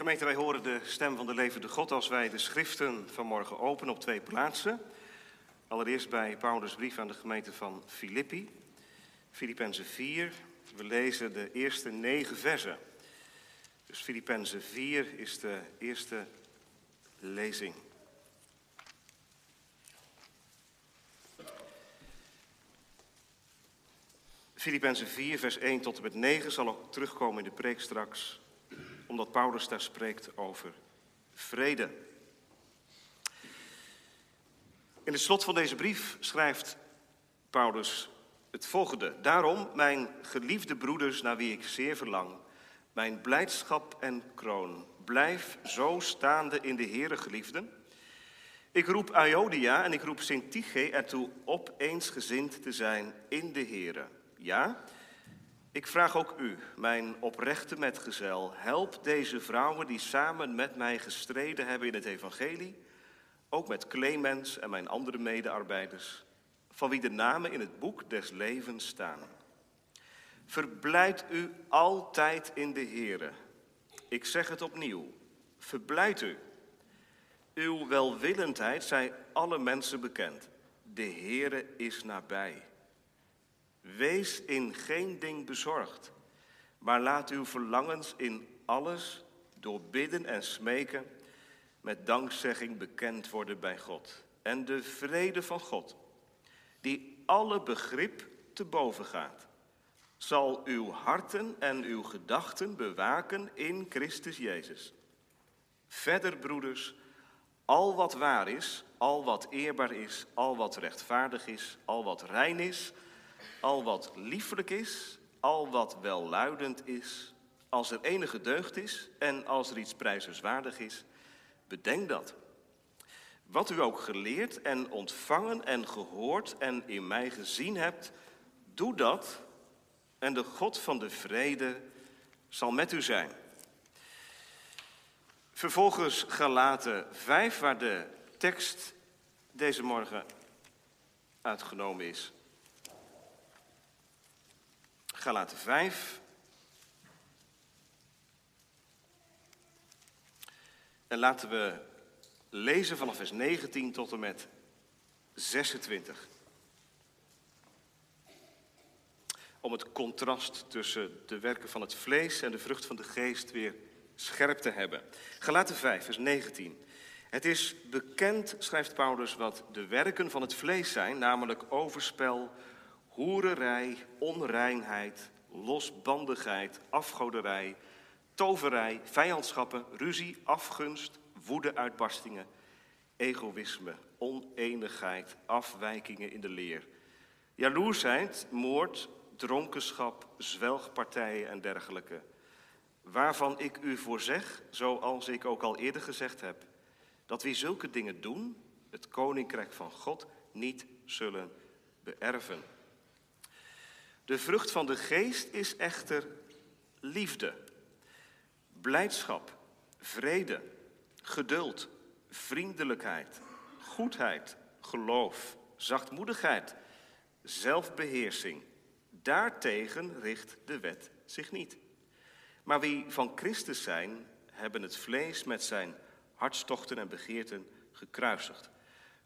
Gemeente, wij horen de stem van de levende God als wij de schriften vanmorgen openen op twee plaatsen. Allereerst bij Paulus' brief aan de gemeente van Filippi, Filippenzen 4. We lezen de eerste negen versen. Dus Filippenzen 4 is de eerste lezing. Filippenzen 4, vers 1 tot en met 9 zal ook terugkomen in de preek straks, omdat Paulus daar spreekt over vrede. In het slot van deze brief schrijft Paulus het volgende. Daarom, mijn geliefde broeders, naar wie ik zeer verlang, mijn blijdschap en kroon, blijf zo staande in de Heere geliefden. Ik roep Iodia en ik roep Sintige ertoe op eensgezind te zijn in de Heere. Ja, ik vraag ook u, mijn oprechte metgezel, help deze vrouwen die samen met mij gestreden hebben in het evangelie, ook met Clemens en mijn andere medearbeiders, van wie de namen in het boek des levens staan. Verblijd u altijd in de Heere. Ik zeg het opnieuw, verblijd u. Uw welwillendheid zij alle mensen bekend. De Heere is nabij. Wees in geen ding bezorgd, maar laat uw verlangens in alles door bidden en smeken met dankzegging bekend worden bij God. En de vrede van God, die alle begrip te boven gaat, zal uw harten en uw gedachten bewaken in Christus Jezus. Verder, broeders, al wat waar is, al wat eerbaar is, al wat rechtvaardig is, al wat rein is, al wat liefelijk is, al wat welluidend is, als er enige deugd is en als er iets prijzenswaardig is, bedenk dat. Wat u ook geleerd en ontvangen en gehoord en in mij gezien hebt, doe dat en de God van de vrede zal met u zijn. Vervolgens Galaten 5, waar de tekst deze morgen uitgenomen is. Galaten 5. En laten we lezen vanaf vers 19 tot en met 26. Om het contrast tussen de werken van het vlees en de vrucht van de geest weer scherp te hebben. Galaten 5, vers 19. Het is bekend, schrijft Paulus, wat de werken van het vlees zijn, namelijk overspel, hoererij, onreinheid, losbandigheid, afgoderij, toverij, vijandschappen, ruzie, afgunst, woedeuitbarstingen, egoïsme, oneenigheid, afwijkingen in de leer, jaloersheid, moord, dronkenschap, zwelgpartijen en dergelijke. Waarvan ik u voor zeg, zoals ik ook al eerder gezegd heb, dat wie zulke dingen doen, het koninkrijk van God niet zullen beërven. De vrucht van de geest is echter liefde, blijdschap, vrede, geduld, vriendelijkheid, goedheid, geloof, zachtmoedigheid, zelfbeheersing. Daartegen richt de wet zich niet. Maar wie van Christus zijn, hebben het vlees met zijn hartstochten en begeerten gekruisigd.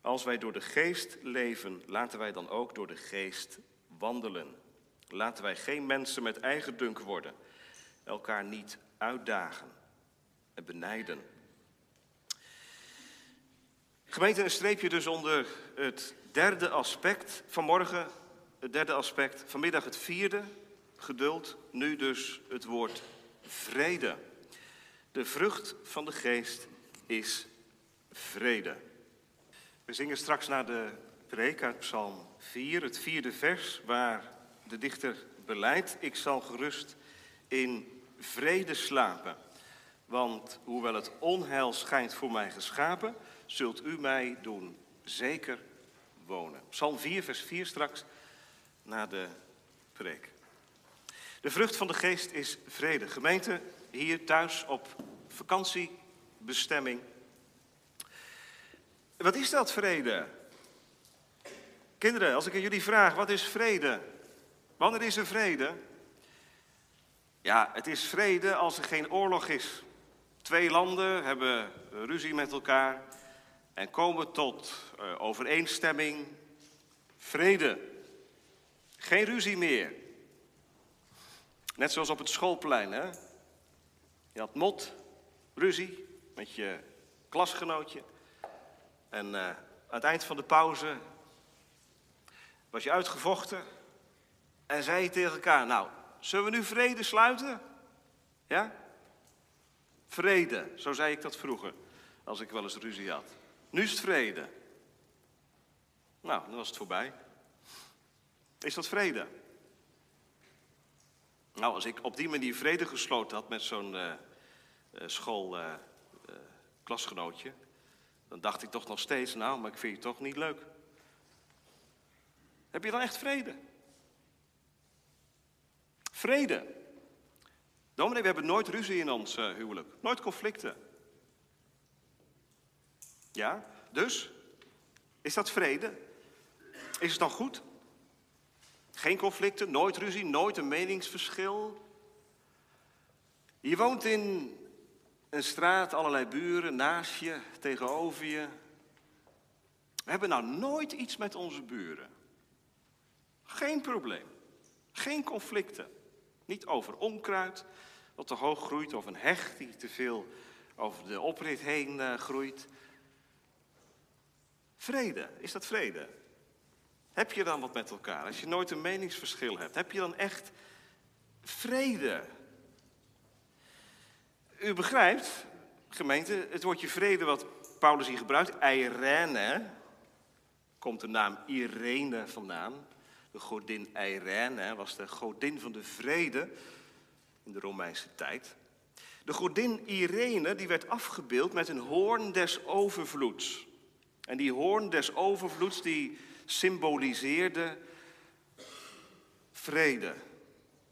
Als wij door de geest leven, laten wij dan ook door de geest wandelen. Laten wij geen mensen met eigen dunk worden, elkaar niet uitdagen en benijden. Gemeente, een streepje dus onder het derde aspect van morgen, het derde aspect, vanmiddag het vierde, geduld, nu dus het woord vrede. De vrucht van de geest is vrede. We zingen straks naar de preek uit Psalm 4, het vierde vers, waar de dichter beleidt, ik zal gerust in vrede slapen. Want hoewel het onheil schijnt voor mij geschapen, zult u mij doen zeker wonen. Psalm 4, vers 4 straks na de preek. De vrucht van de geest is vrede. Gemeente, hier thuis op vakantiebestemming. Wat is dat vrede? Kinderen, als ik aan jullie vraag, wat is vrede? Wanneer is er vrede? Ja, het is vrede als er geen oorlog is. Twee landen hebben ruzie met elkaar en komen tot uh, overeenstemming, vrede. Geen ruzie meer. Net zoals op het schoolplein, hè? Je had mot, ruzie met je klasgenootje. En uh, aan het eind van de pauze was je uitgevochten en zei tegen elkaar, nou, zullen we nu vrede sluiten? Ja? Vrede, zo zei ik dat vroeger, als ik wel eens ruzie had. Nu is het vrede. Nou, dan was het voorbij. Is dat vrede? Nou, als ik op die manier vrede gesloten had met zo'n uh, schoolklasgenootje, uh, dan dacht ik toch nog steeds, nou, maar ik vind je toch niet leuk. Heb je dan echt vrede? Vrede. Dominee, we hebben nooit ruzie in ons uh, huwelijk. Nooit conflicten. Ja, dus? Is dat vrede? Is het dan goed? Geen conflicten, nooit ruzie, nooit een meningsverschil. Je woont in een straat, allerlei buren, naast je, tegenover je. We hebben nou nooit iets met onze buren. Geen probleem. Geen conflicten. Niet over onkruid, wat te hoog groeit, of een hecht die te veel over de oprit heen uh, groeit. Vrede, is dat vrede? Heb je dan wat met elkaar? Als je nooit een meningsverschil hebt, heb je dan echt vrede? U begrijpt, gemeente, het woordje vrede wat Paulus hier gebruikt, Irene, komt de naam Irene vandaan. De godin Irene was de godin van de vrede in de Romeinse tijd. De godin Irene die werd afgebeeld met een hoorn des overvloeds. En die hoorn des overvloeds die symboliseerde vrede.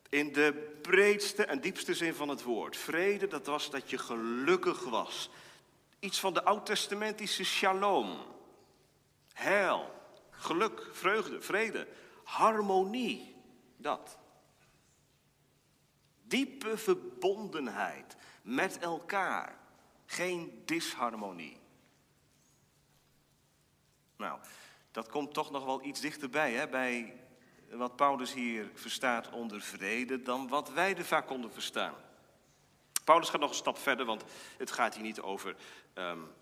In de breedste en diepste zin van het woord. Vrede, dat was dat je gelukkig was. Iets van de oud-testamentische shalom. Heil, geluk, vreugde, vrede, harmonie. Dat. Diepe verbondenheid met elkaar. Geen disharmonie. Nou, dat komt toch nog wel iets dichterbij hè, bij wat Paulus hier verstaat onder vrede dan wat wij er vaak onder verstaan. Paulus gaat nog een stap verder, want het gaat hier niet over um,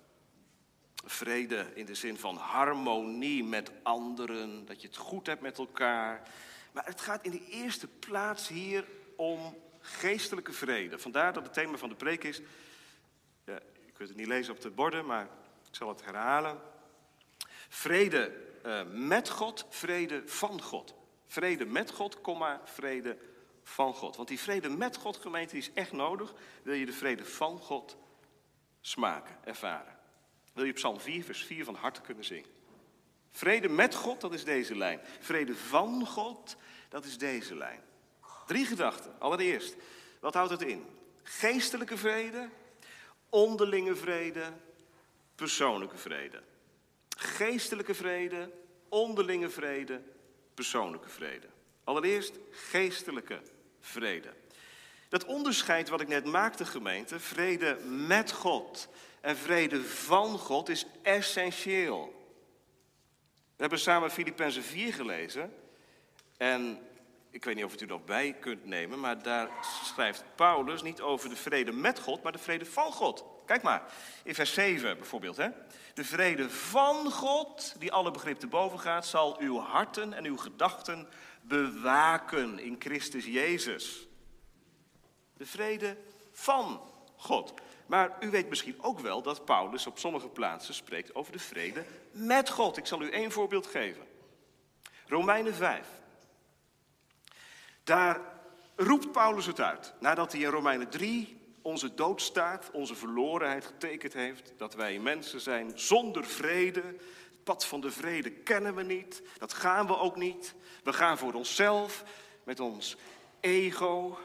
vrede in de zin van harmonie met anderen, dat je het goed hebt met elkaar. Maar het gaat in de eerste plaats hier om geestelijke vrede. Vandaar dat het thema van de preek is. Ja, je kunt het niet lezen op de borden, maar ik zal het herhalen. Vrede uh, met God, vrede van God. Vrede met God, komma, vrede van God. Want die vrede met God, gemeente, is echt nodig. Wil je de vrede van God smaken, ervaren. Wil je Psalm 4, vers 4 van harte kunnen zingen. Vrede met God, dat is deze lijn. Vrede van God, dat is deze lijn. Drie gedachten. Allereerst, wat houdt het in? Geestelijke vrede, onderlinge vrede, persoonlijke vrede. Geestelijke vrede, onderlinge vrede, persoonlijke vrede. Allereerst geestelijke vrede. Dat onderscheid wat ik net maakte, gemeente, vrede met God en vrede van God, is essentieel. We hebben samen Filippenzen 4 gelezen. En ik weet niet of het u nog bij kunt nemen, maar daar schrijft Paulus niet over de vrede met God, maar de vrede van God. Kijk maar, in vers 7 bijvoorbeeld. Hè? De vrede van God, die alle begrip te boven gaat, zal uw harten en uw gedachten bewaken in Christus Jezus. De vrede van God. Maar u weet misschien ook wel dat Paulus op sommige plaatsen spreekt over de vrede met God. Ik zal u één voorbeeld geven. Romeinen 5. Daar roept Paulus het uit. Nadat hij in Romeinen 3 onze doodstaat, onze verlorenheid getekend heeft. Dat wij mensen zijn zonder vrede. Het pad van de vrede kennen we niet. Dat gaan we ook niet. We gaan voor onszelf, met ons ego.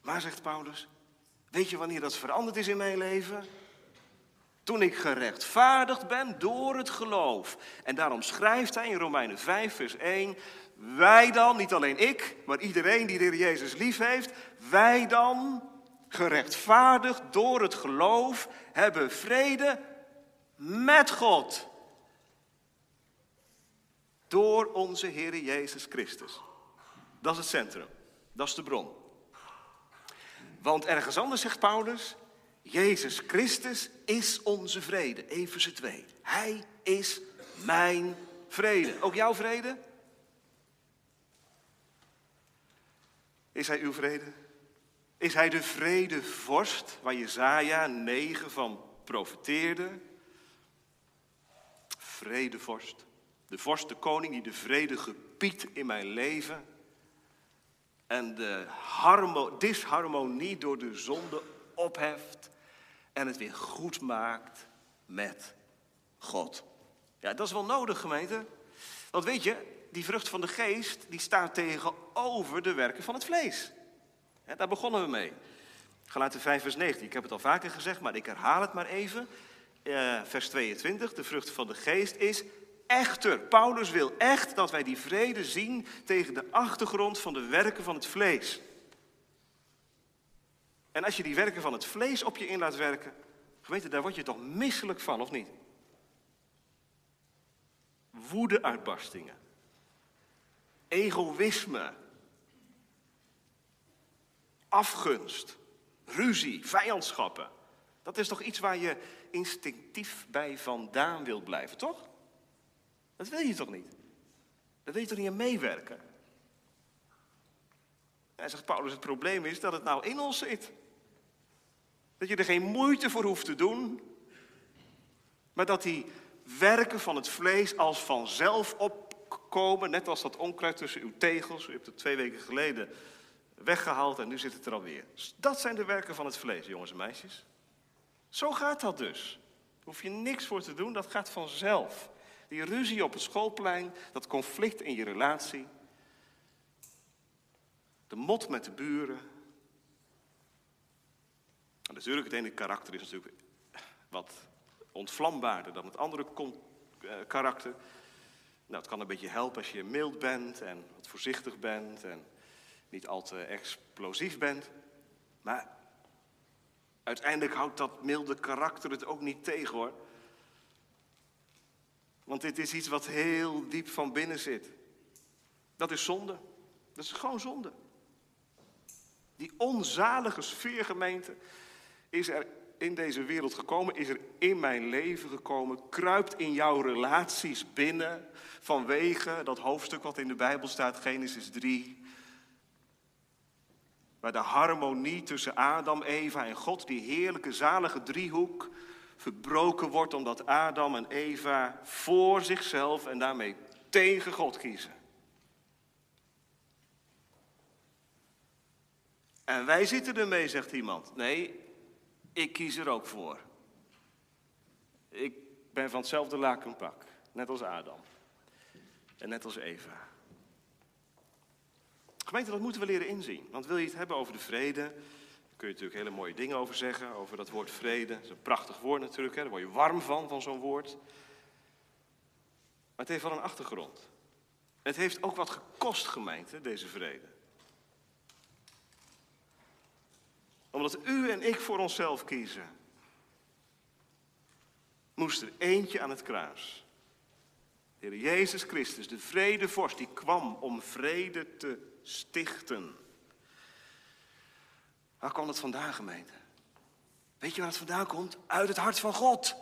Maar, zegt Paulus, weet je wanneer dat veranderd is in mijn leven? Toen ik gerechtvaardigd ben door het geloof. En daarom schrijft hij in Romeinen 5, vers 1: Wij dan, niet alleen ik, maar iedereen die de Heer Jezus lief heeft, wij dan gerechtvaardigd door het geloof, hebben vrede met God. Door onze Heer Jezus Christus. Dat is het centrum. Dat is de bron. Want ergens anders zegt Paulus, Jezus Christus is onze vrede. Even 2. Hij is mijn vrede. Ook jouw vrede? Is hij uw vrede? Is hij de vredevorst waar Jezaja 9 van profeteerde? Vredevorst. De vorst, de koning die de vrede gebiedt in mijn leven. En de disharmonie door de zonde opheft. En het weer goed maakt met God. Ja, dat is wel nodig, gemeente. Want weet je, die vrucht van de geest, die staat tegenover de werken van het vlees. daar begonnen we mee. Galaten 5 vers 19, ik heb het al vaker gezegd, maar ik herhaal het maar even. Eh, vers 22, de vrucht van de geest is echter. Paulus wil echt dat wij die vrede zien tegen de achtergrond van de werken van het vlees. En als je die werken van het vlees op je in laat werken, gemeente, daar word je toch misselijk van, of niet? Woedeuitbarstingen, egoïsme, afgunst, ruzie, vijandschappen. Dat is toch iets waar je instinctief bij vandaan wilt blijven, toch? Dat wil je toch niet? Dat wil je toch niet aan meewerken? En zegt Paulus, het probleem is dat het nou in ons zit. Dat je er geen moeite voor hoeft te doen, maar dat die werken van het vlees als vanzelf opkomen, net als dat onkruid tussen uw tegels. U hebt het twee weken geleden weggehaald en nu zit het er alweer. Dat zijn de werken van het vlees, jongens en meisjes. Zo gaat dat dus. Daar hoef je niks voor te doen, dat gaat vanzelf. Die ruzie op het schoolplein, dat conflict in je relatie. De mot met de buren. En natuurlijk, het ene karakter is natuurlijk wat ontvlambaarder dan het andere eh, karakter. Nou, het kan een beetje helpen als je mild bent en wat voorzichtig bent en niet al te explosief bent. Maar uiteindelijk houdt dat milde karakter het ook niet tegen hoor. Want dit is iets wat heel diep van binnen zit. Dat is zonde. Dat is gewoon zonde. Die onzalige sfeergemeente is er in deze wereld gekomen, is er in mijn leven gekomen, kruipt in jouw relaties binnen vanwege dat hoofdstuk wat in de Bijbel staat, Genesis 3. Waar de harmonie tussen Adam, Eva en God, die heerlijke, zalige driehoek, verbroken wordt omdat Adam en Eva voor zichzelf en daarmee tegen God kiezen. En wij zitten ermee, zegt iemand. Nee, ik kies er ook voor. Ik ben van hetzelfde lakenpak, net als Adam. En net als Eva. Gemeente, dat moeten we leren inzien. Want wil je het hebben over de vrede, kun je natuurlijk hele mooie dingen over zeggen, over dat woord vrede. Dat is een prachtig woord natuurlijk, hè? daar word je warm van, van zo'n woord. Maar het heeft wel een achtergrond. Het heeft ook wat gekost, gemeente, deze vrede. Omdat u en ik voor onszelf kiezen, moest er eentje aan het kruis. De Heer Jezus Christus, de vredevorst, die kwam om vrede te stichten. Waar kwam dat vandaan, gemeente? Weet je waar het vandaan komt? Uit het hart van God.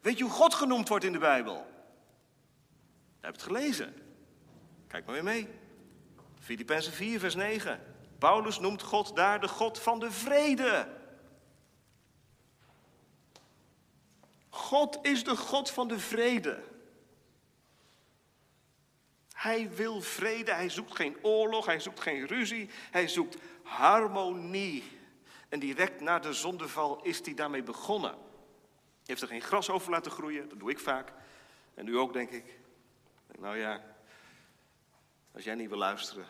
Weet je hoe God genoemd wordt in de Bijbel? Je hebt het gelezen. Kijk maar weer mee. Filippenzen 4, vers 9. Paulus noemt God daar de God van de vrede. God is de God van de vrede. Hij wil vrede, hij zoekt geen oorlog, hij zoekt geen ruzie, hij zoekt harmonie. En direct na de zondeval is hij daarmee begonnen. Hij heeft er geen gras over laten groeien, dat doe ik vaak. En u ook, denk ik. Nou ja, als jij niet wil luisteren,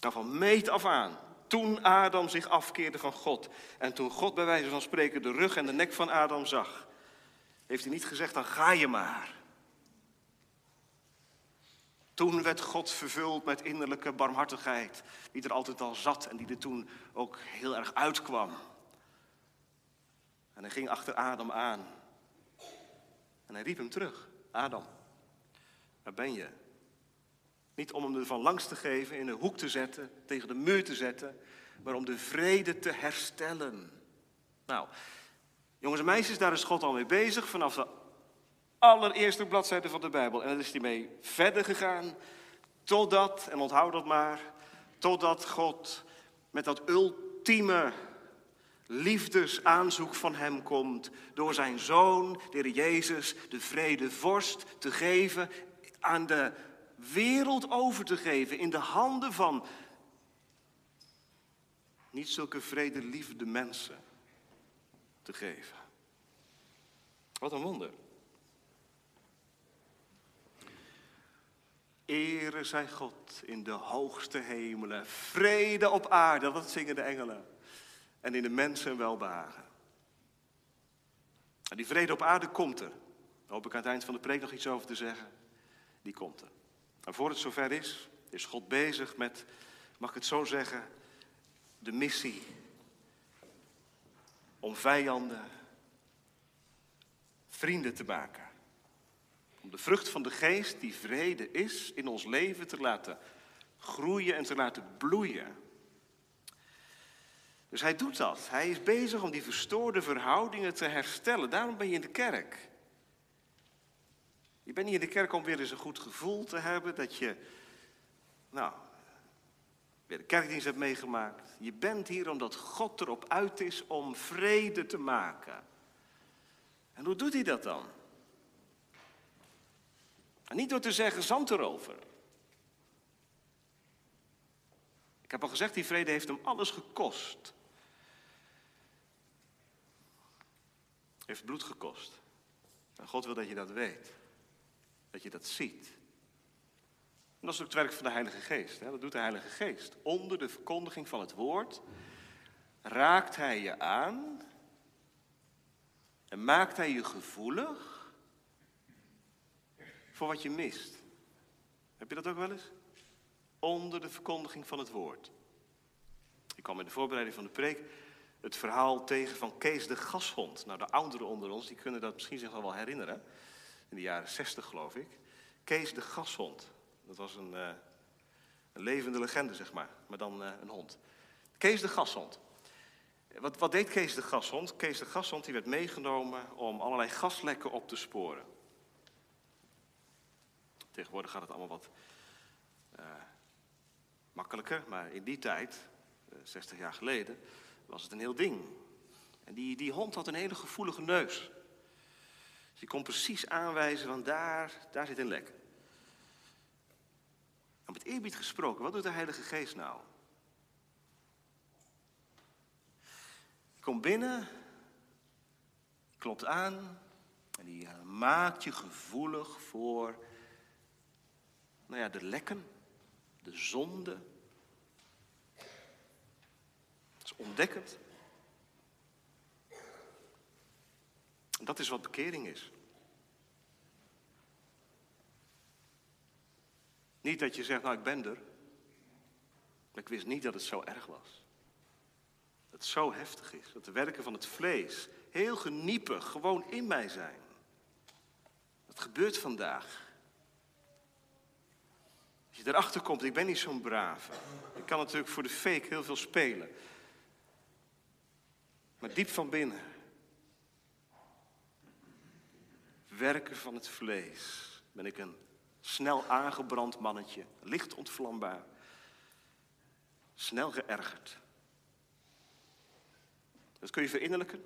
nou, van meet af aan, toen Adam zich afkeerde van God en toen God bij wijze van spreken de rug en de nek van Adam zag, heeft hij niet gezegd, dan ga je maar. Toen werd God vervuld met innerlijke barmhartigheid, die er altijd al zat en die er toen ook heel erg uitkwam. En hij ging achter Adam aan. En hij riep hem terug: Adam, waar ben je? Niet om hem ervan langs te geven, in een hoek te zetten, tegen de muur te zetten, maar om de vrede te herstellen. Nou, jongens en meisjes, daar is God al mee bezig vanaf de allereerste bladzijde van de Bijbel. En daar is hij mee verder gegaan, totdat, en onthoud dat maar, totdat God met dat ultieme liefdesaanzoek van hem komt door zijn zoon, de Heer Jezus, de vrede vorst te geven, aan de wereld over te geven, in de handen van niet zulke vrede liefde mensen te geven. Wat een wonder. Ere zij God in de hoogste hemelen, vrede op aarde, dat zingen de engelen en in de mensen welbehagen. En die vrede op aarde komt er. Daar hoop ik aan het eind van de preek nog iets over te zeggen. Die komt er. En voor het zover is, is God bezig met, mag ik het zo zeggen, de missie om vijanden vrienden te maken. Om de vrucht van de geest, die vrede is, in ons leven te laten groeien en te laten bloeien. Dus hij doet dat. Hij is bezig om die verstoorde verhoudingen te herstellen. Daarom ben je in de kerk. Je bent niet in de kerk om weer eens een goed gevoel te hebben dat je, nou, weer de kerkdienst hebt meegemaakt. Je bent hier omdat God erop uit is om vrede te maken. En hoe doet hij dat dan? En niet door te zeggen zand erover. Ik heb al gezegd, die vrede heeft hem alles gekost. heeft bloed gekost. En God wil dat je dat weet. Dat je dat ziet. Dat is ook het werk van de Heilige Geest. Hè? Dat doet de Heilige Geest. Onder de verkondiging van het woord raakt hij je aan en maakt hij je gevoelig voor wat je mist. Heb je dat ook wel eens? Onder de verkondiging van het woord. Ik kwam in de voorbereiding van de preek het verhaal tegen van Kees de Gashond. Nou, de ouderen onder ons, die kunnen dat misschien zich wel herinneren. In de jaren zestig, geloof ik. Kees de Gashond. Dat was een, uh, een levende legende, zeg maar. Maar dan uh, een hond. Kees de Gashond. Wat, wat, deed Kees de Gashond? Kees de Gashond die werd meegenomen om allerlei gaslekken op te sporen. Tegenwoordig gaat het allemaal wat uh, makkelijker, maar in die tijd, 60 jaar geleden, was het een heel ding. En die, die hond had een hele gevoelige neus. Dus je kon precies aanwijzen van daar, daar zit een lek. En met eerbied gesproken, wat doet de Heilige Geest nou? Je komt binnen, klopt aan en die eh, maakt je gevoelig voor nou ja, de lekken, de zonde, ontdekkend. Dat is wat bekering is. Niet dat je zegt, nou ik ben er. Maar ik wist niet dat het zo erg was. Dat het zo heftig is. Dat de werken van het vlees heel geniepig gewoon in mij zijn. Dat gebeurt vandaag. Je erachter komt, ik ben niet zo'n brave. Ik kan natuurlijk voor de fake heel veel spelen. Maar diep van binnen. Werken van het vlees. Ben ik een snel aangebrand mannetje. Licht ontvlambaar. Snel geërgerd. Dat kun je verinnerlijken.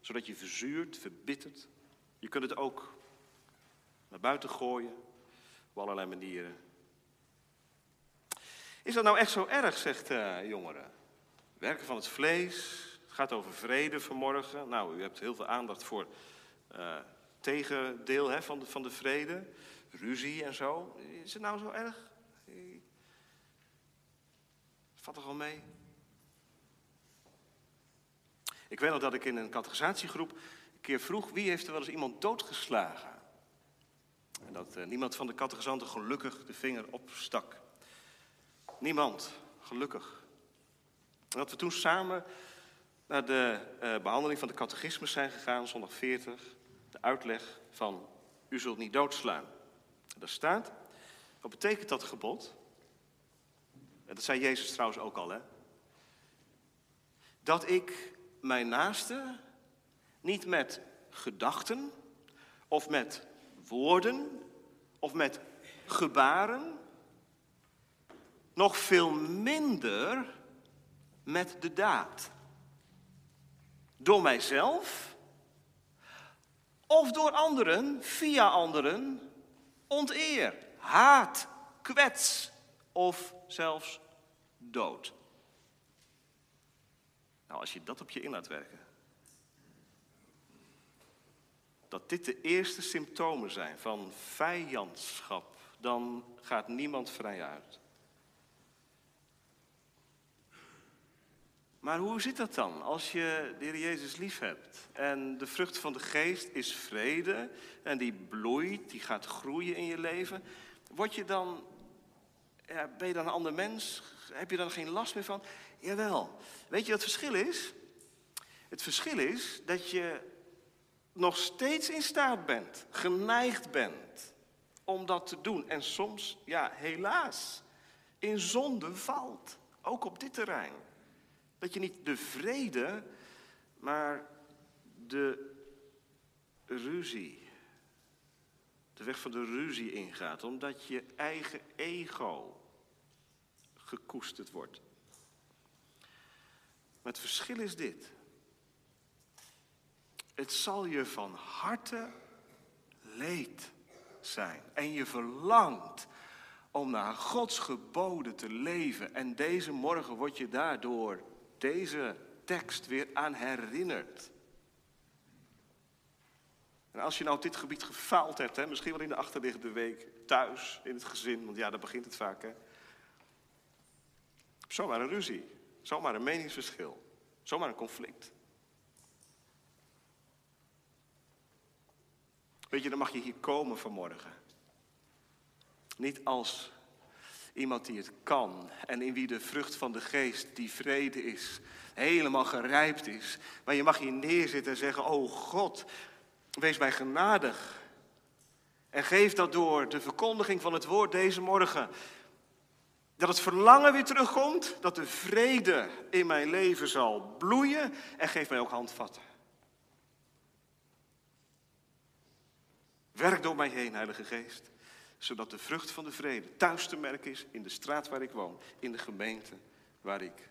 Zodat je verzuurt, verbittert. Je kunt het ook naar buiten gooien. Op allerlei manieren. Is dat nou echt zo erg, zegt uh, jongeren? Werken van het vlees, het gaat over vrede vanmorgen. Nou, u hebt heel veel aandacht voor uh, tegendeel hè, van, de, van de vrede. Ruzie en zo. Is het nou zo erg? Vat toch wel mee? Ik weet nog dat ik in een categorisatiegroep een keer vroeg... wie heeft er wel eens iemand doodgeslagen? En dat uh, niemand van de catechizanten gelukkig de vinger opstak. Niemand, gelukkig. En dat we toen samen naar de uh, behandeling van de catechismus zijn gegaan, zondag 40, de uitleg van u zult niet doodslaan. En daar staat, wat betekent dat gebod? En dat zei Jezus trouwens ook al, hè? Dat ik mijn naaste niet met gedachten of met woorden of met gebaren, nog veel minder met de daad. Door mijzelf of door anderen, via anderen, onteer, haat, kwets of zelfs dood. Nou, als je dat op je in laat werken, dat dit de eerste symptomen zijn van vijandschap, dan gaat niemand vrij uit. Maar hoe zit dat dan als je de Heer Jezus lief hebt? En de vrucht van de geest is vrede en die bloeit, die gaat groeien in je leven. Word je dan, ja, ben je dan een ander mens? Heb je dan geen last meer van? Jawel. Weet je wat het verschil is? Het verschil is dat je nog steeds in staat bent, geneigd bent om dat te doen. En soms, ja, helaas, in zonde valt. Ook op dit terrein. Dat je niet de vrede, maar de ruzie, de weg van de ruzie ingaat, omdat je eigen ego gekoesterd wordt. Maar het verschil is dit. Het zal je van harte leed zijn. En je verlangt om naar Gods geboden te leven. En deze morgen word je daardoor deze tekst weer aan herinnerd. En als je nou op dit gebied gefaald hebt, hè, misschien wel in de achterliggende week, thuis, in het gezin, want ja, daar begint het vaak. Hè. Zomaar een ruzie, zomaar een meningsverschil, zomaar een conflict. Weet je, dan mag je hier komen vanmorgen. Niet als iemand die het kan en in wie de vrucht van de geest, die vrede is, helemaal gerijpt is. Maar je mag hier neerzitten en zeggen, oh God, wees mij genadig. En geef dat door de verkondiging van het woord deze morgen. Dat het verlangen weer terugkomt, dat de vrede in mijn leven zal bloeien en geef mij ook handvatten. Werk door mij heen, Heilige Geest, zodat de vrucht van de vrede thuis te merken is in de straat waar ik woon, in de gemeente waar ik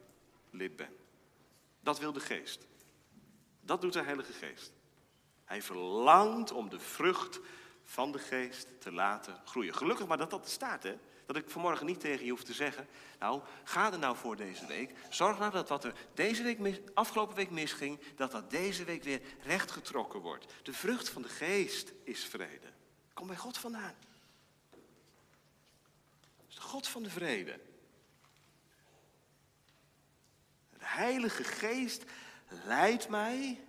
lid ben. Dat wil de Geest. Dat doet de Heilige Geest. Hij verlangt om de vrucht van de Geest te laten groeien. Gelukkig maar dat dat staat, hè? Dat ik vanmorgen niet tegen je hoef te zeggen. Nou, ga er nou voor deze week. Zorg nou dat wat er deze week afgelopen week misging, dat dat deze week weer rechtgetrokken wordt. De vrucht van de geest is vrede. Kom bij God vandaan. God van de vrede. De Heilige Geest leidt mij,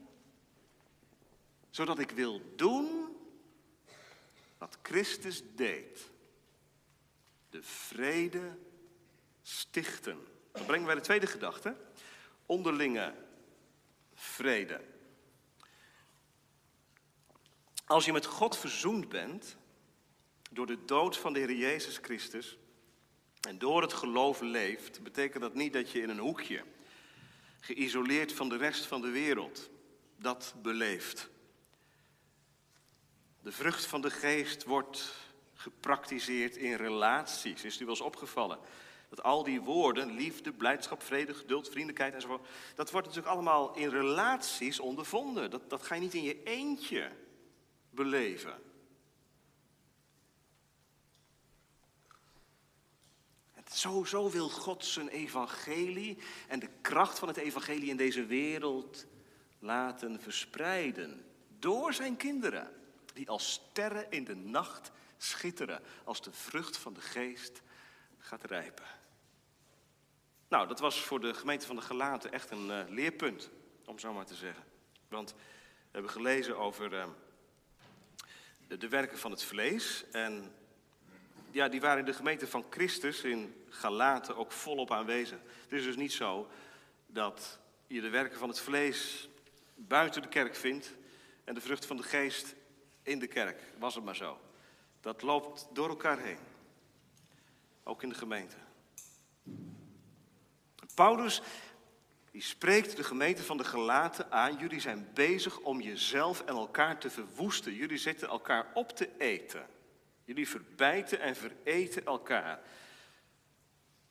zodat ik wil doen wat Christus deed de vrede stichten. Dan brengen wij de tweede gedachte. Onderlinge vrede. Als je met God verzoend bent door de dood van de Heer Jezus Christus en door het geloof leeft, betekent dat niet dat je in een hoekje, geïsoleerd van de rest van de wereld, dat beleeft. De vrucht van de geest wordt gepraktiseerd in relaties. Is u wel eens opgevallen? Dat al die woorden, liefde, blijdschap, vrede, geduld, vriendelijkheid enzovoort, dat wordt natuurlijk allemaal in relaties ondervonden. Dat, dat ga je niet in je eentje beleven. Zo, zo wil God zijn evangelie en de kracht van het evangelie in deze wereld laten verspreiden. Door zijn kinderen, die als sterren in de nacht schitteren als de vrucht van de geest gaat rijpen. Nou, dat was voor de gemeente van de Gelaten echt een uh, leerpunt, om zo maar te zeggen. Want we hebben gelezen over de, de werken van het vlees. En ja, die waren in de gemeente van Christus in Galaten ook volop aanwezig. Het is dus niet zo dat je de werken van het vlees buiten de kerk vindt en de vrucht van de geest in de kerk. Was het maar zo. Dat loopt door elkaar heen. Ook in de gemeente. Paulus die spreekt de gemeente van de Gelaten aan. Jullie zijn bezig om jezelf en elkaar te verwoesten. Jullie zitten elkaar op te eten. Jullie verbijten en vereten elkaar.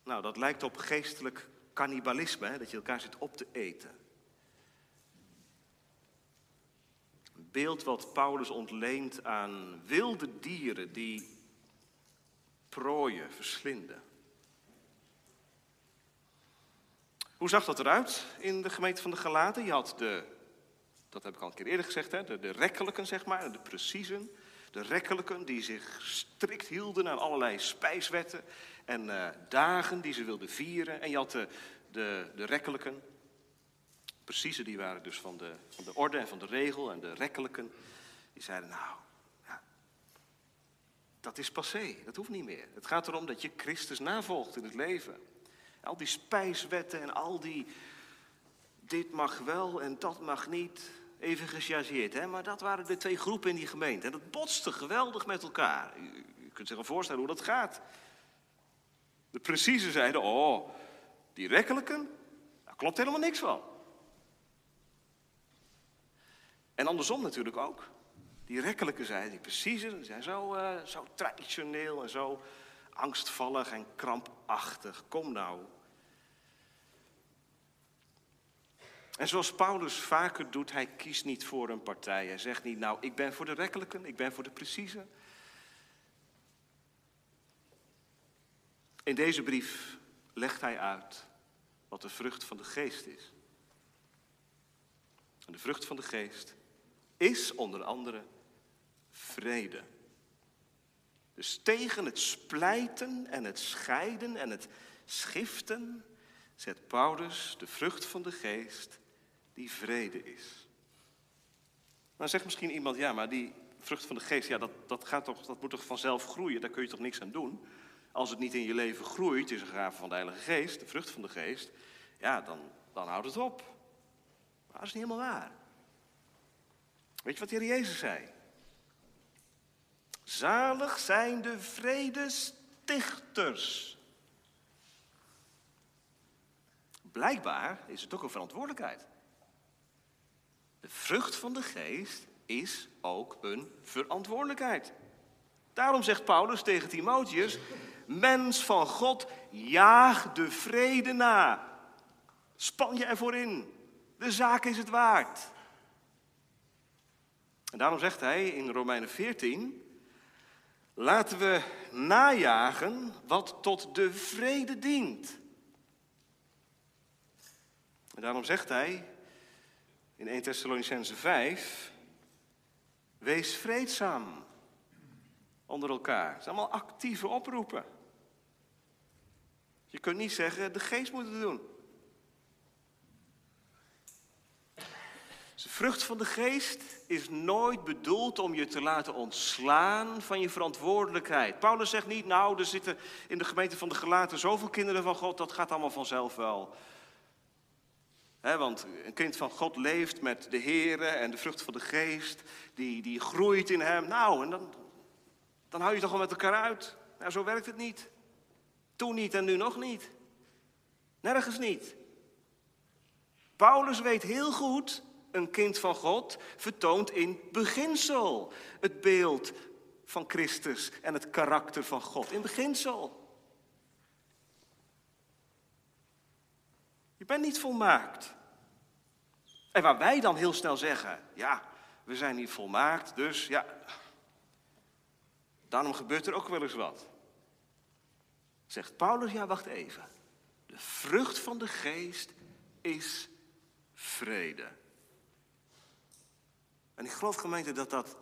Nou, dat lijkt op geestelijk cannibalisme, dat je elkaar zit op te eten. Een beeld wat Paulus ontleent aan wilde dieren die prooien, verslinden. Hoe zag dat eruit in de gemeente van de Galaten? Je had de, dat heb ik al een keer eerder gezegd, hè, de, de rekkelijken, zeg maar, de preciezen. De rekkelijken die zich strikt hielden aan allerlei spijswetten en uh, dagen die ze wilden vieren. En je had de, de, de rekkelijken, precieze die waren dus van de, van de orde en van de regel. En de rekkelijken, die zeiden nou, ja, dat is passé, dat hoeft niet meer. Het gaat erom dat je Christus navolgt in het leven. Al die spijswetten en al die, dit mag wel en dat mag niet, even gechargeerd. Hè? Maar dat waren de twee groepen in die gemeente. En dat botste geweldig met elkaar. U kunt zich voorstellen hoe dat gaat. De precieze zeiden, oh, die rekkelijken, daar klopt helemaal niks van. En andersom natuurlijk ook. Die rekkelijke zeiden, die precieze, zijn zo, uh, zo traditioneel en zo angstvallig en krampachtig. Kom nou. En zoals Paulus vaker doet, hij kiest niet voor een partij. Hij zegt niet, nou, ik ben voor de rekkelijken, ik ben voor de precieze. In deze brief legt hij uit wat de vrucht van de geest is. En de vrucht van de geest is onder andere vrede. Dus tegen het splijten en het scheiden en het schiften zet Paulus de vrucht van de geest die vrede is. Dan zegt misschien iemand, ja, maar die vrucht van de geest, ja, dat, dat, gaat toch, dat moet toch vanzelf groeien, daar kun je toch niks aan doen? Als het niet in je leven groeit, is een gave van de Heilige Geest, de vrucht van de geest, ja, dan, dan houdt het op. Maar dat is niet helemaal waar. Weet je wat de Heer Jezus zei? Zalig zijn de vredestichters. Blijkbaar is het ook een verantwoordelijkheid. De vrucht van de geest is ook een verantwoordelijkheid. Daarom zegt Paulus tegen Timotheus: Mens van God, jaag de vrede na. Span je ervoor in. De zaak is het waard. En daarom zegt hij in Romeinen 14: Laten we najagen wat tot de vrede dient. En daarom zegt hij in 1 Thessalonicense 5, wees vreedzaam onder elkaar. Het zijn allemaal actieve oproepen. Je kunt niet zeggen, de geest moet het doen. De vrucht van de geest is nooit bedoeld om je te laten ontslaan van je verantwoordelijkheid. Paulus zegt niet, nou, er zitten in de gemeente van de gelaten zoveel kinderen van God, dat gaat allemaal vanzelf wel. Want een kind van God leeft met de Here en de vrucht van de geest, die, die groeit in hem. Nou, en dan, dan hou je toch wel met elkaar uit. Nou, zo werkt het niet. Toen niet en nu nog niet. Nergens niet. Paulus weet heel goed een kind van God vertoont in beginsel het beeld van Christus en het karakter van God. In beginsel. Je bent niet volmaakt. En waar wij dan heel snel zeggen, ja, we zijn niet volmaakt, dus ja, daarom gebeurt er ook wel eens wat. Zegt Paulus, ja, wacht even. De vrucht van de geest is vrede. En ik geloof gemeente dat, dat,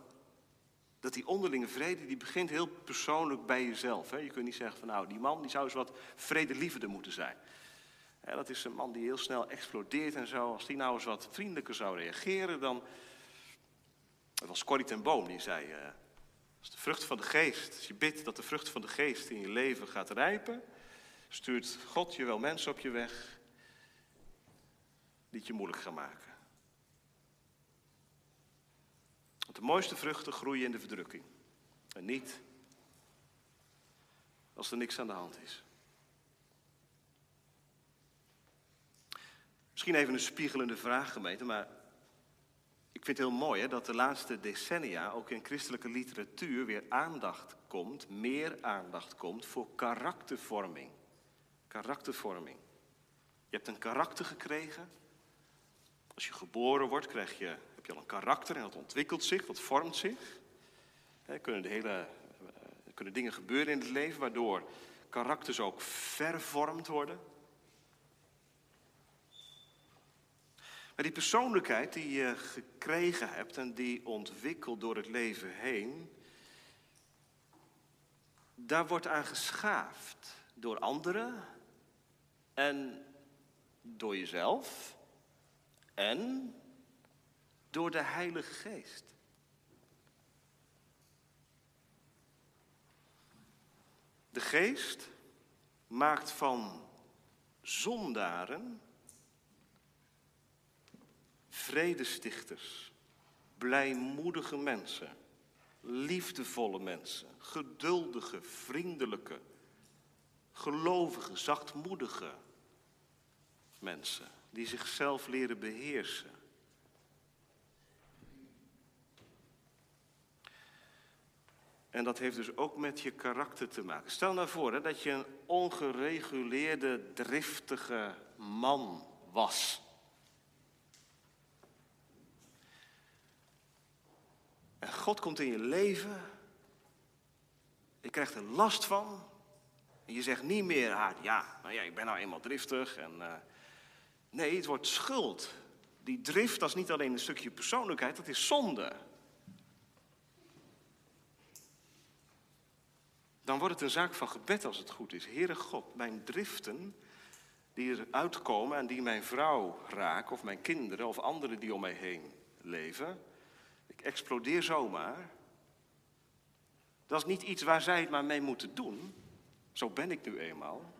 dat die onderlinge vrede, die begint heel persoonlijk bij jezelf. Hè? Je kunt niet zeggen van nou, die man die zou eens wat vredelievender moeten zijn. Dat is een man die heel snel explodeert en zo. Als die nou eens wat vriendelijker zou reageren, dan... Het was Corrie ten Boom die zei... Uh, Als de vrucht van de geest, als je bidt dat de vrucht van de geest in je leven gaat rijpen, stuurt God je wel mensen op je weg die het je moeilijk gaan maken. Want de mooiste vruchten groeien in de verdrukking. En niet als er niks aan de hand is. Misschien even een spiegelende vraag, gemeente, maar ik vind het heel mooi hè, dat de laatste decennia ook in christelijke literatuur weer aandacht komt, meer aandacht komt voor karaktervorming. Karaktervorming. Je hebt een karakter gekregen. Als je geboren wordt, krijg je, heb je al een karakter en dat ontwikkelt zich, dat vormt zich. Er kunnen, de hele, er kunnen dingen gebeuren in het leven waardoor karakters ook vervormd worden. Maar die persoonlijkheid die je gekregen hebt en die ontwikkelt door het leven heen, daar wordt aan geschaafd door anderen en door jezelf en door de Heilige Geest. De Geest maakt van zondaren vredestichters, blijmoedige mensen, liefdevolle mensen, geduldige, vriendelijke, gelovige, zachtmoedige mensen die zichzelf leren beheersen. En dat heeft dus ook met je karakter te maken. Stel nou voor dat je een ongereguleerde, driftige man was. God komt in je leven. Je krijgt er last van. En je zegt niet meer, ah, ja, nou ja, ik ben nou eenmaal driftig. En, uh, nee, het wordt schuld. Die drift, dat is niet alleen een stukje persoonlijkheid, dat is zonde. Dan wordt het een zaak van gebed als het goed is. Heere God, mijn driften die eruit komen en die mijn vrouw raken, of mijn kinderen, of anderen die om mij heen leven explodeer zomaar. Dat is niet iets waar zij het maar mee moeten doen. Zo ben ik nu eenmaal.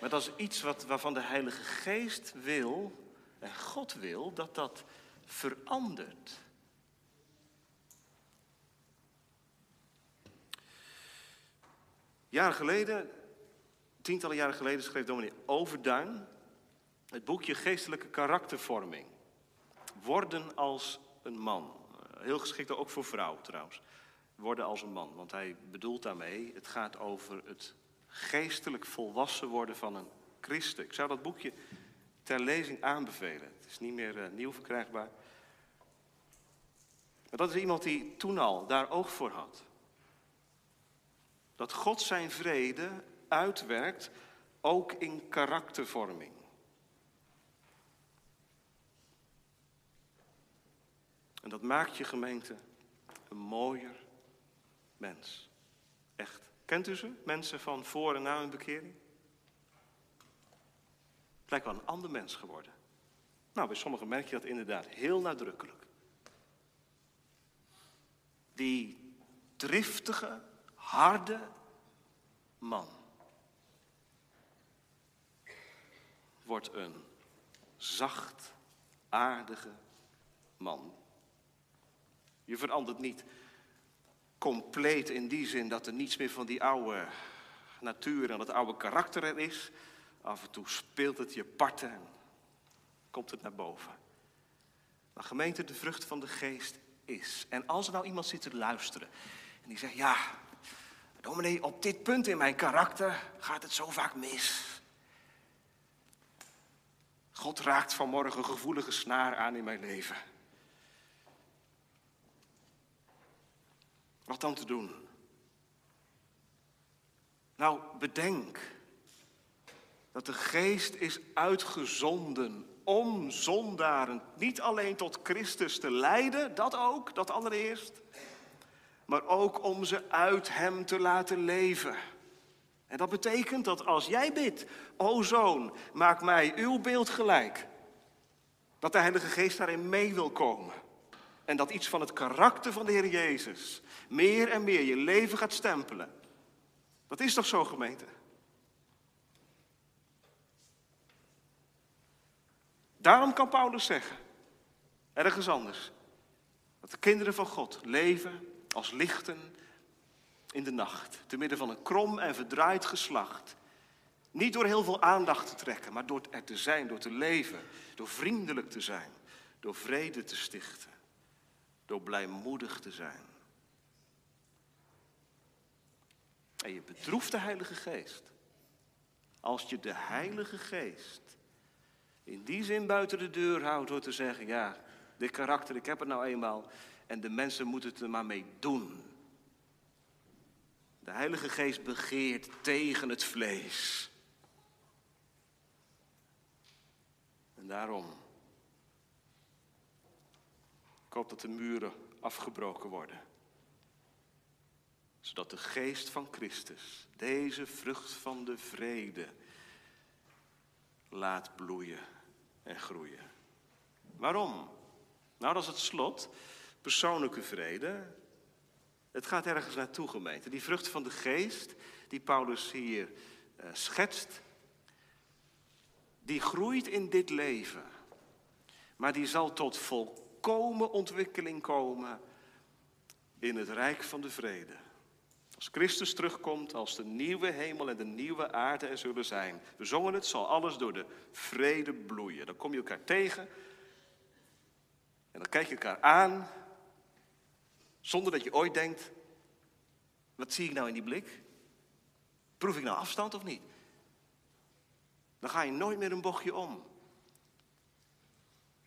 Maar dat is iets wat, waarvan de Heilige Geest wil, en God wil, dat dat verandert. Jaren geleden, tientallen jaren geleden, schreef dominee Overduin het boekje Geestelijke Karaktervorming. Worden als een man. Heel geschikt ook voor vrouwen trouwens. Worden als een man. Want hij bedoelt daarmee, het gaat over het geestelijk volwassen worden van een christen. Ik zou dat boekje ter lezing aanbevelen. Het is niet meer uh, nieuw verkrijgbaar. Maar dat is iemand die toen al daar oog voor had. Dat God zijn vrede uitwerkt ook in karaktervorming. En dat maakt je gemeente een mooier mens. Echt. Kent u ze? Mensen van voor en na hun bekering? Het lijkt wel een ander mens geworden. Nou, bij sommigen merk je dat inderdaad heel nadrukkelijk. Die driftige, harde man wordt een zacht, aardige man. Je verandert niet compleet in die zin dat er niets meer van die oude natuur en dat oude karakter er is. Af en toe speelt het je parten en komt het naar boven. Maar gemeente, de vrucht van de geest is. En als er nou iemand zit te luisteren en die zegt, ja, dominee, op dit punt in mijn karakter gaat het zo vaak mis. God raakt vanmorgen gevoelige snaar aan in mijn leven. Wat dan te doen? Nou, bedenk dat de geest is uitgezonden om zondaren niet alleen tot Christus te leiden, dat ook, dat allereerst, maar ook om ze uit Hem te laten leven. En dat betekent dat als jij bidt, o zoon, maak mij uw beeld gelijk, dat de Heilige Geest daarin mee wil komen. En dat iets van het karakter van de Heer Jezus meer en meer je leven gaat stempelen. Dat is toch zo, gemeente? Daarom kan Paulus zeggen, ergens anders, dat de kinderen van God leven als lichten in de nacht, te midden van een krom en verdraaid geslacht. Niet door heel veel aandacht te trekken, maar door er te zijn, door te leven, door vriendelijk te zijn, door vrede te stichten, door blijmoedig te zijn. En je bedroeft de Heilige Geest. Als je de Heilige Geest in die zin buiten de deur houdt door te zeggen, ja, dit karakter, ik heb het nou eenmaal en de mensen moeten het er maar mee doen. De Heilige Geest begeert tegen het vlees. En daarom, ik hoop dat de muren afgebroken worden. Zodat de geest van Christus deze vrucht van de vrede laat bloeien en groeien. Waarom? Nou, dat is het slot. Persoonlijke vrede. Het gaat ergens naartoe, gemeente. Die vrucht van de geest, die Paulus hier uh, schetst, die groeit in dit leven. Maar die zal tot volkomen ontwikkeling komen in het rijk van de vrede. Als Christus terugkomt, als de nieuwe hemel en de nieuwe aarde er zullen zijn. We zongen het, zal alles door de vrede bloeien. Dan kom je elkaar tegen en dan kijk je elkaar aan, zonder dat je ooit denkt, wat zie ik nou in die blik? Proef ik nou afstand of niet? Dan ga je nooit meer een bochtje om.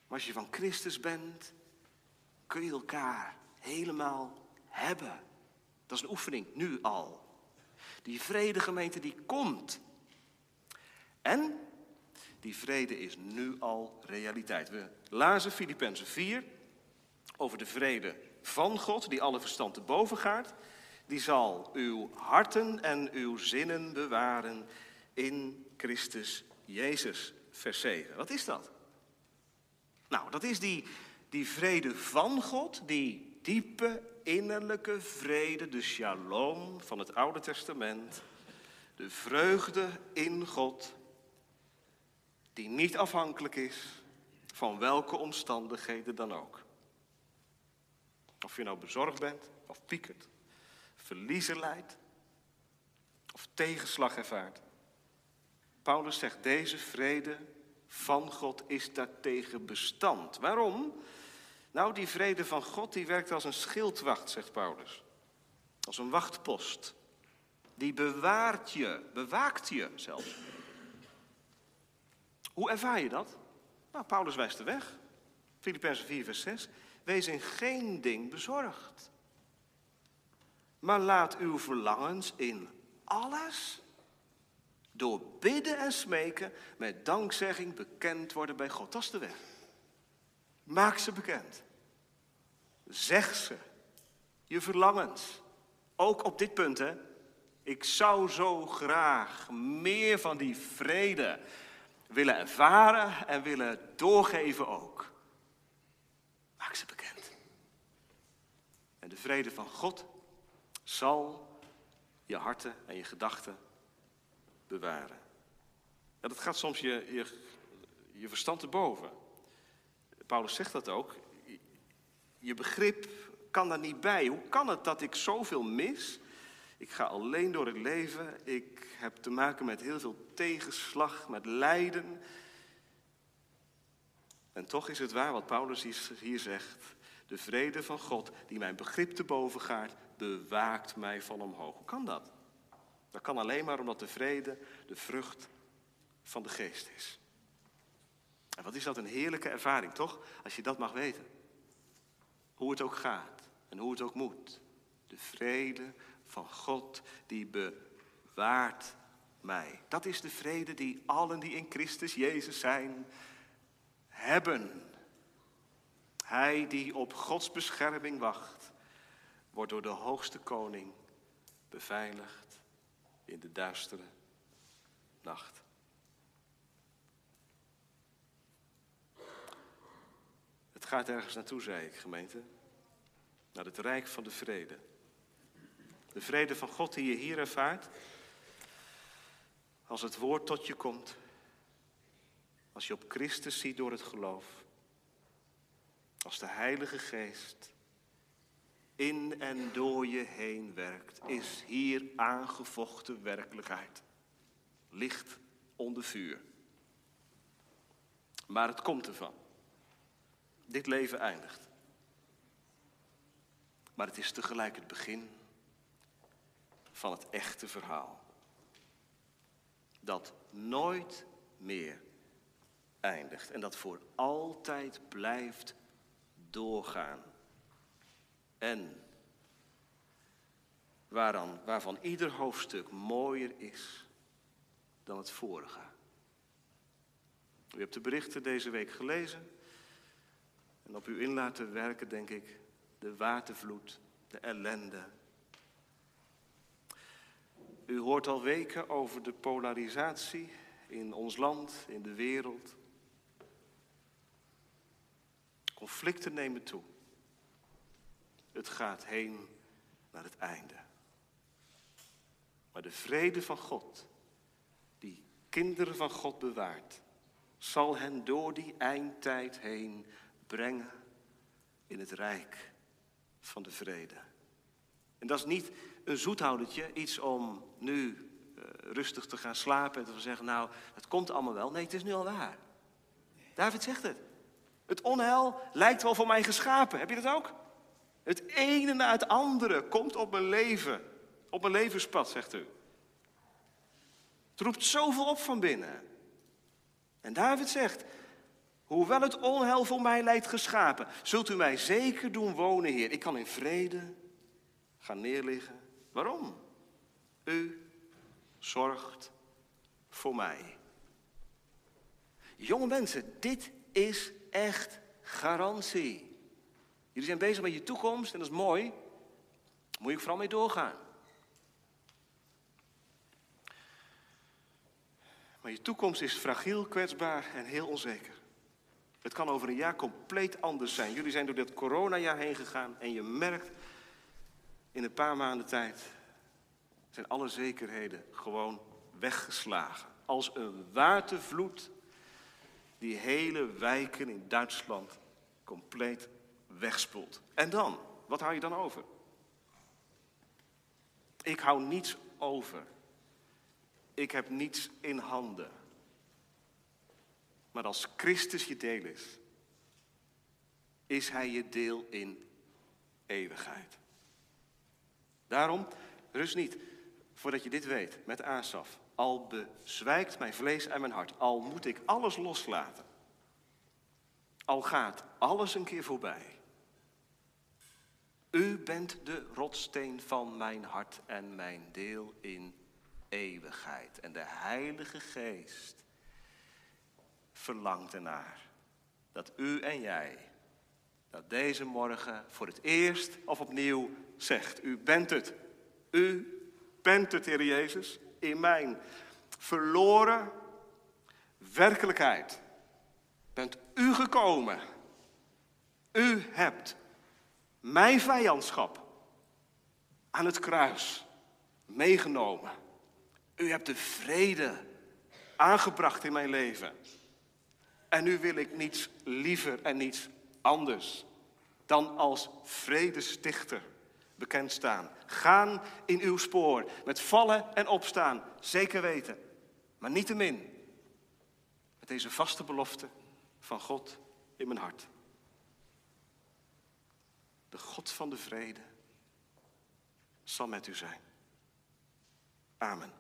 Maar als je van Christus bent, kun je elkaar helemaal hebben. Dat is een oefening, nu al. Die vrede gemeente die komt. En die vrede is nu al realiteit. We lazen Filippenzen 4 over de vrede van God, die alle verstand te boven gaat. Die zal uw harten en uw zinnen bewaren in Christus Jezus. Vers 7. Wat is dat? Nou, dat is die, die vrede van God, die diepe innerlijke vrede, de shalom van het Oude Testament, de vreugde in God, die niet afhankelijk is van welke omstandigheden dan ook. Of je nou bezorgd bent, of piekert, verliezen leidt, of tegenslag ervaart. Paulus zegt, deze vrede van God is daartegen bestand. Waarom? Nou, die vrede van God die werkt als een schildwacht, zegt Paulus. Als een wachtpost. Die bewaart je, bewaakt je zelfs. Hoe ervaar je dat? Nou, Paulus wijst de weg. Filippenzen 4, vers 6. Wees in geen ding bezorgd. Maar laat uw verlangens in alles door bidden en smeken met dankzegging bekend worden bij God. Dat is de weg. Maak ze bekend. Zeg ze. Je verlangens. Ook op dit punt, hè. Ik zou zo graag meer van die vrede willen ervaren en willen doorgeven ook. Maak ze bekend. En de vrede van God zal je harten en je gedachten bewaren. En dat gaat soms je, je, je verstand te boven. Paulus zegt dat ook. Je begrip kan daar niet bij. Hoe kan het dat ik zoveel mis? Ik ga alleen door het leven. Ik heb te maken met heel veel tegenslag, met lijden. En toch is het waar wat Paulus hier zegt. De vrede van God, die mijn begrip te boven gaat, bewaakt mij van omhoog. Hoe kan dat? Dat kan alleen maar omdat de vrede de vrucht van de geest is. En wat is dat een heerlijke ervaring, toch? Als je dat mag weten. Hoe het ook gaat en hoe het ook moet. De vrede van God die bewaart mij. Dat is de vrede die allen die in Christus Jezus zijn, hebben. Hij die op Gods bescherming wacht, wordt door de hoogste koning beveiligd in de duistere nacht. gaat ergens naartoe, zei ik, gemeente. Naar het rijk van de vrede. De vrede van God die je hier ervaart. Als het woord tot je komt. Als je op Christus ziet door het geloof. Als de Heilige Geest in en door je heen werkt, is hier aangevochten werkelijkheid. Licht onder vuur. Maar het komt ervan. Dit leven eindigt. Maar het is tegelijk het begin van het echte verhaal. Dat nooit meer eindigt en dat voor altijd blijft doorgaan. En waaraan, waarvan ieder hoofdstuk mooier is dan het vorige. U hebt de berichten deze week gelezen en op u in laten werken, denk ik, de watervloed, de ellende. U hoort al weken over de polarisatie in ons land, in de wereld. Conflicten nemen toe. Het gaat heen naar het einde. Maar de vrede van God, die kinderen van God bewaart, zal hen door die eindtijd heen brengen in het rijk van de vrede. En dat is niet een zoethoudertje, iets om nu uh, rustig te gaan slapen en te zeggen, nou, het komt allemaal wel. Nee, het is nu al waar. David zegt het. Het onheil lijkt wel voor mij geschapen. Heb je dat ook? Het ene na het andere komt op mijn leven. Op mijn levenspad, zegt u. Het roept zoveel op van binnen. En David zegt, hoewel het onheil voor mij lijkt geschapen, zult u mij zeker doen wonen, Heer. Ik kan in vrede gaan neerliggen. Waarom? U zorgt voor mij. Jonge mensen, dit is echt garantie. Jullie zijn bezig met je toekomst en dat is mooi. Daar moet je vooral mee doorgaan. Maar je toekomst is fragiel, kwetsbaar en heel onzeker. Het kan over een jaar compleet anders zijn. Jullie zijn door dit coronajaar heen gegaan en je merkt in een paar maanden tijd zijn alle zekerheden gewoon weggeslagen. Als een watervloed die hele wijken in Duitsland compleet wegspoelt. En dan? Wat hou je dan over? Ik hou niets over. Ik heb niets in handen. Maar als Christus je deel is, is Hij je deel in eeuwigheid. Daarom, rust niet voordat je dit weet met Asaf. Al bezwijkt mijn vlees en mijn hart, al moet ik alles loslaten. Al gaat alles een keer voorbij. U bent de rotsteen van mijn hart en mijn deel in eeuwigheid. En de Heilige Geest verlangt ernaar dat u en jij dat deze morgen voor het eerst of opnieuw zegt. U bent het. U bent het, Heer Jezus, in mijn verloren werkelijkheid. Bent u gekomen. U hebt mijn vijandschap aan het kruis meegenomen. U hebt de vrede aangebracht in mijn leven. En nu wil ik niets liever en niets anders dan als vredestichter bekend staan. Gaan in uw spoor, met vallen en opstaan, zeker weten. Maar niettemin, met deze vaste belofte van God in mijn hart. De God van de vrede zal met u zijn. Amen.